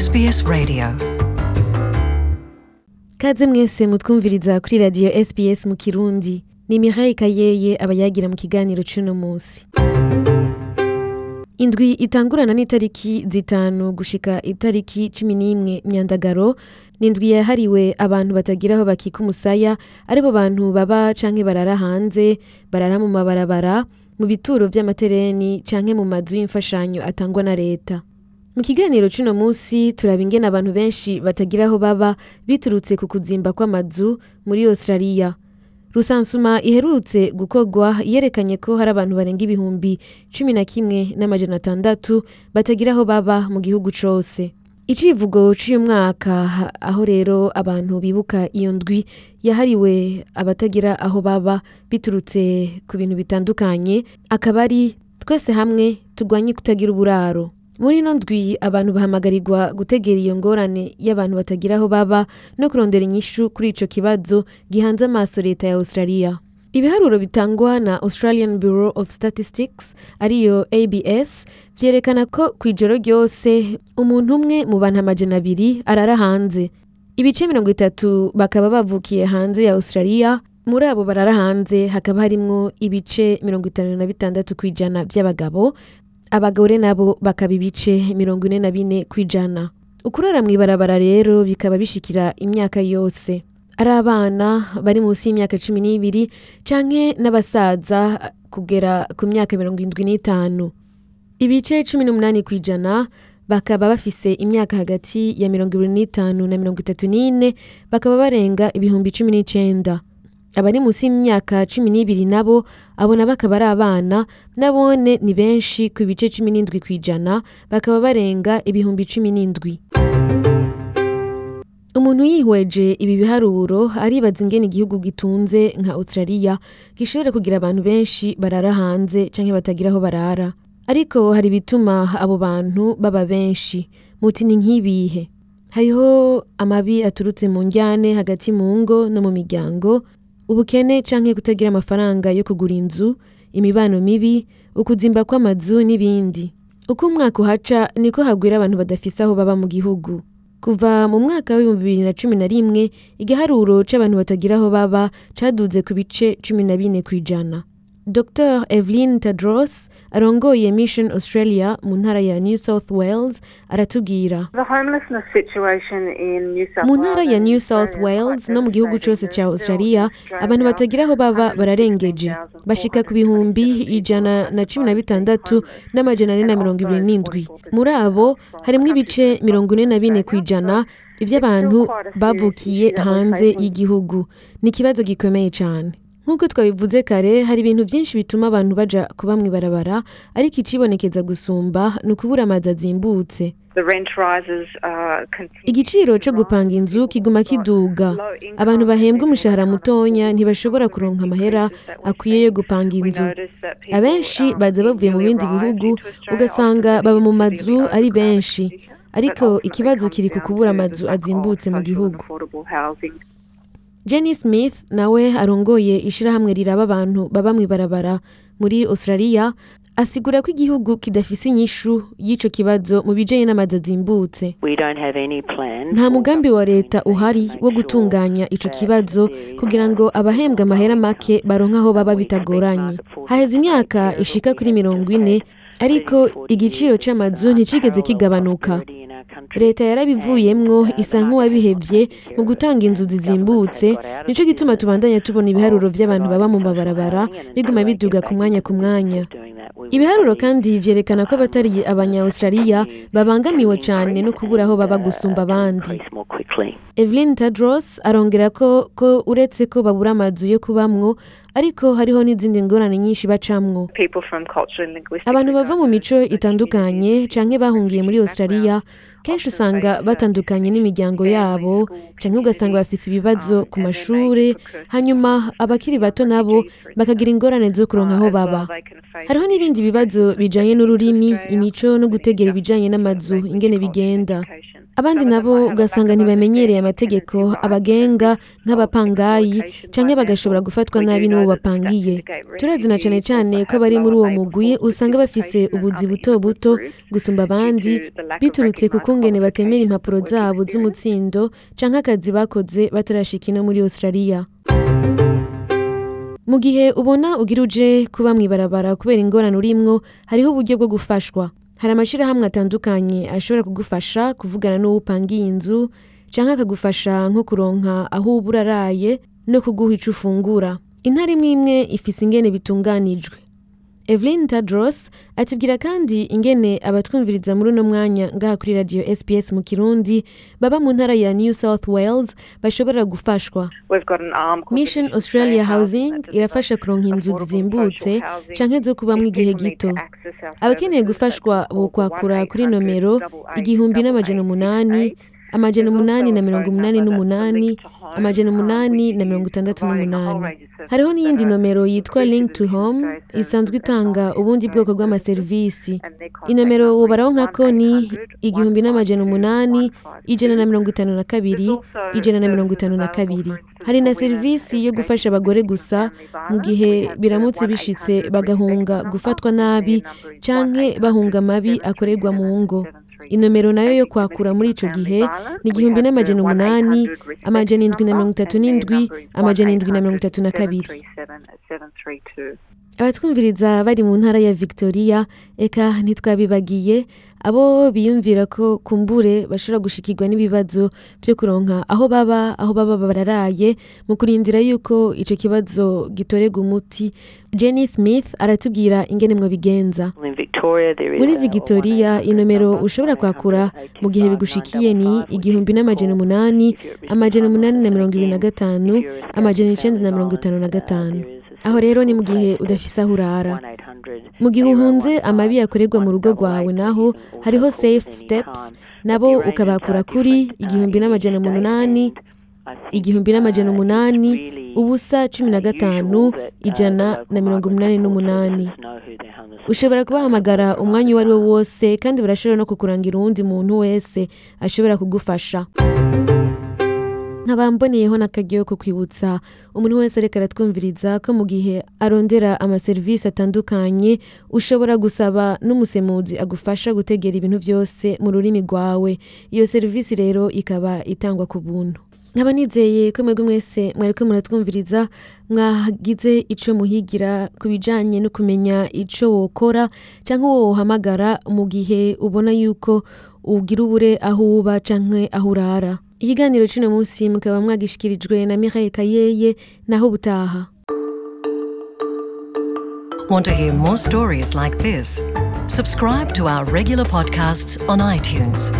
SBS Radio Kaze mwese mutwumviriza kuri radio SBS mu Kirundi. Ni Mireille Kayeye abayagira mu kiganiro c'uno munsi. Indwi itangurana n'itariki zitanu gushika itariki cumi n'imwe myandagaro ni indwi yahariwe abantu batagira aho bakika umusaya ari bo bantu baba canke barara hanze barara mu mabarabara mu bituro vy'amatereni canke mu mazu y'imfashanyo atangwa na leta mu kiganiro c'uno munsi turaba ingene abantu benshi batagira aho baba biturutse ku kuzimba kw'amazu muri australia. Rusansuma iherutse gukorwa yerekanye ko hari abantu barenga ibihumbi cumi na kimwe n'amajana atandatu batagira aho baba mu gihugu cose. Icivugo c'uyu mwaka aho rero abantu bibuka iyo ndwi yahariwe abatagira aho baba biturutse ku bintu bitandukanye akaba ari twese hamwe turwanye kutagira uburaro. Muri ino ndwi abantu bahamagarirwa gutegera iyo ngorane y'abantu batagira aho baba no kurondera inyishu kuri ico kibazo gihanze amaso leta ya australia. Ibiharuro bitangwa na australian bureau of statistics ariyo abs vyerekana ko kw'ijoro ryose umuntu umwe mu bantu amajana abiri arara hanze. Ibice mirongo itatu bakaba bavukiye hanze ya australia muri abo barara hanze hakaba harimwo ibice mirongo itanu na bitandatu kw'ijana vy'abagabo abagore nabo bakaba ibice mirongo ine na bine kw'ijana ukurara mw'ibarabara rero bikaba bishikira imyaka yose. Ari abana bari munsi y'imyaka cumi n'ibiri canke n'abasaza kugera ku myaka mirongo indwi n'itanu. Ibice cumi n'umunani kw'ijana bakaba bafise imyaka hagati ya mirongo ibiri n'itanu na mirongo itatu n'ine bakaba barenga ibihumbi cumi n'icenda. Abari munsi y'imyaka cumi n'ibiri nabo abo nabo akaba ari abana nabone ni benshi ku bice cumi n'indwi kw'ijana bakaba barenga ibihumbi cumi n'indwi. Umuntu yihweje ibi biharuro aribaza ingene igihugu gitunze nka australia gishobora kugira abantu benshi barara hanze canke batagira aho barara. Ariko hari ibituma abo bantu baba benshi. Muti ni nk'ibihe? Hariho amabi aturutse mu njyane hagati mu ngo no mu miryango ubukene canke kutagira amafaranga yo kugura inzu imibano mibi ukuzimba kw'amazu n'ibindi. Uko umwaka uhaca niko hagwira abantu badafise aho baba mu gihugu. Kuva mu mwaka w'ibihumbi bibiri na cumi na rimwe igiharuro c'abantu batagira aho baba caduze ku bice cumi na bine kw'ijana. Dr evelyn tadros arongoye mission australia mu ntara ya new south wales aratubwira mu ntara ya new south wales no mu gihugu There is australia abantu batagira aho baba bararengeje. 116,427 bashika ku bihumbi ijana na cumi na bitandatu n'amajana ane na mirongo ibiri n'indwi. muri abo harimwo ibice mirongo ine na bine kw'ijana ivy'abantu bavukiye hanze y'igihugu. Ni ikibazo gikomeye cane. Nk'uko twabivuze kare hari ibintu byinshi bituma abantu baja kuba mw'ibarabara ariko icibonekeza gusumba ni ukubura amazi azimbutse. Uh, igiciro co gupanga inzu kiguma kiduga. Abantu bahembwa umushahara mutonya ntibashobora kuronka amahera akwiye yo gupanga inzu. abenshi um, baza bavuye mu bindi bihugu ugasanga baba mu mazu ari benshi. ariko ikibazo kiri ku kubura amazu azimbutse mu gihugu. Jenny smith nawe arongoye ishirahamwe riraba abantu baba mw'ibarabara muri australia asigura ko igihugu kidafise inyishu y'ico kibazo mu bijanye n'amazu azimbutse. Nta mugambi wa leta uhari wo gutunganya ico kibazo kugira ngo abahembwa amahera make baronke aho baba bitagoranye. haheze imyaka ishika kuri mirongo ine ariko 30, 40 igiciro c'amazu nticigeze kigabanuka. Leta yarabivuyemwo uh, isa taken mu gutanga inzu zizimbutse the gituma tubandanya tubona ibiharuro of vy'abantu baba mu mabarabara biguma biduga ku mwanya ku mwanya. ibiharuro kandi vyerekana ko um, abatari abanya-australia continue babangamiwe to cane no kubura aho baba gusumba abandi. evelyn tadros arongera ko uretse ko babura amazu yo kubamwo ariko hariho n'izindi ngorane nyinshi bacamwo. Abantu bava mu mico itandukanye canke bahungiye muri australia kenshi usanga batandukanye n'imiryango yabo canke ugasanga bafise ibibazo ku mashure hanyuma abakiri bato nabo bakagira ingorane zo kuronka aho baba. hariho n'ibindi bibazo bijanye n'ururimi imico no gutegera ibijanye n'amazu ingene bigenda. abandi nabo ugasanga ntibamenyereye amategeko abagenga nk'abapangayi canke bagashobora gufatwa nabi n'uwo bapangiye turazi na cane cane ko abari muri uwo mugwi usanga bafise ubuzi buto buto gusumba abandi biturutse ku kungene batemera impapuro zabo z'umutsindo canke akazi bakoze batarashika ino muri australia. Mu gihe ubona ugira uje kuba mw'ibarabara kubera ingorane urimwo hariho uburyo bwo gufashwa. Hari amashirahamwe atandukanye ashobora kugufasha kuvugana n'uwo upangiye inzu canke akagufasha nko kuronka aho uba uraraye no kuguha ico ufungura. Intara imwe imwe ifise ingene bitunganijwe. Evelyn Tadros atubwira kandi ingene abatwumviriza muri uno mwanya ngaha kuri radio SPS mu Kirundi baba mu ntara ya New South Wales bashobora gufashwa. Mission Australia Housing irafasha kuronka inzu zizimbutse canke zo kubamwo igihe gito. abakeneye gufashwa bokwakura kuri 1-800 nomero 88 igihumbi n'amajana umunani amajana umunani na mirongo umunani n'umunani. amajana umunani na mirongo itandatu n'umunani. hariho n'iyindi nomero yitwa link to home isanzwe itanga ubundi bwoko bw'amaserivisi. inomero wobaraho nka koni igihumbi n'amajana umunani ijana na mirongo itanu na kabiri ijana na mirongo itanu na kabiri. hari na serivisi yo gufasha abagore gusa mu gihe biramutse bishitse bagahunga gufatwa nabi canke bahunga amabi akorerwa mu ngo. Inomero na yo yo kwakura muri ico gihe ni igihumbi n'amajana umunani amajana indwi na mirongo itatu n'indwi amajana indwi na mirongo itatu na kabiri. Abatwumviriza bari mu ntara ya victoria eka ntitwabibagiye. Abo biyumvira ko kumbure bashobora gushikirwa n'ibibazo byo kuronka aho baba aho baba bararaye mu kurindira yuko ico kibazo gitorerwa umuti. Jenny smith aratubwira ingene is muri victoria 1-800 inomero ushobora kwakura mu gihe 85 bigushikiye ni 955, igihumbi n'amajana umunani amajana umunani na mirongo ibiri na gatanu amajana icenda na mirongo itanu na gatanu. Aho rero ni mu gihe udafise aho urara. Mu gihe uhunze amabi yakorerwa mu rugo rwawe naho hariho safe steps nabo ukabakura kuri igihumbi n'amajana umunani igihumbi n'amajana umunani ubusa cumi na gatanu ijana na mirongo umunani n'umunani. Ushobora kubahamagara umwanya uwo ari wo wose kandi barashobora no kukurangira uwundi muntu wese ashobora kugufasha. Nkaba mboneyeho n'akaryo ko kwibutsa. Umuntu wese ariko aratwumviriza ko mu gihe arondera amaserivisi atandukanye ushobora gusaba n'umusemuzi agufasha gutegera ibintu byose mu rurimi rwawe. Iyo serivisi rero ikaba itangwa ku buntu. Nkaba nizeye ko mwebwe mwese mwariko muratwumviriza mwagize ico muhigira ku bijanye no kumenya ico wokora canke wohamagara mu gihe ubona yuko ugira ubure aho uba canke aho urara ikiganiro c'uno munsi mukaba mwagishikirijwe na Mireille Kayeye naho butaha Want to hear more stories like this? Subscribe to our regular podcasts on iTunes.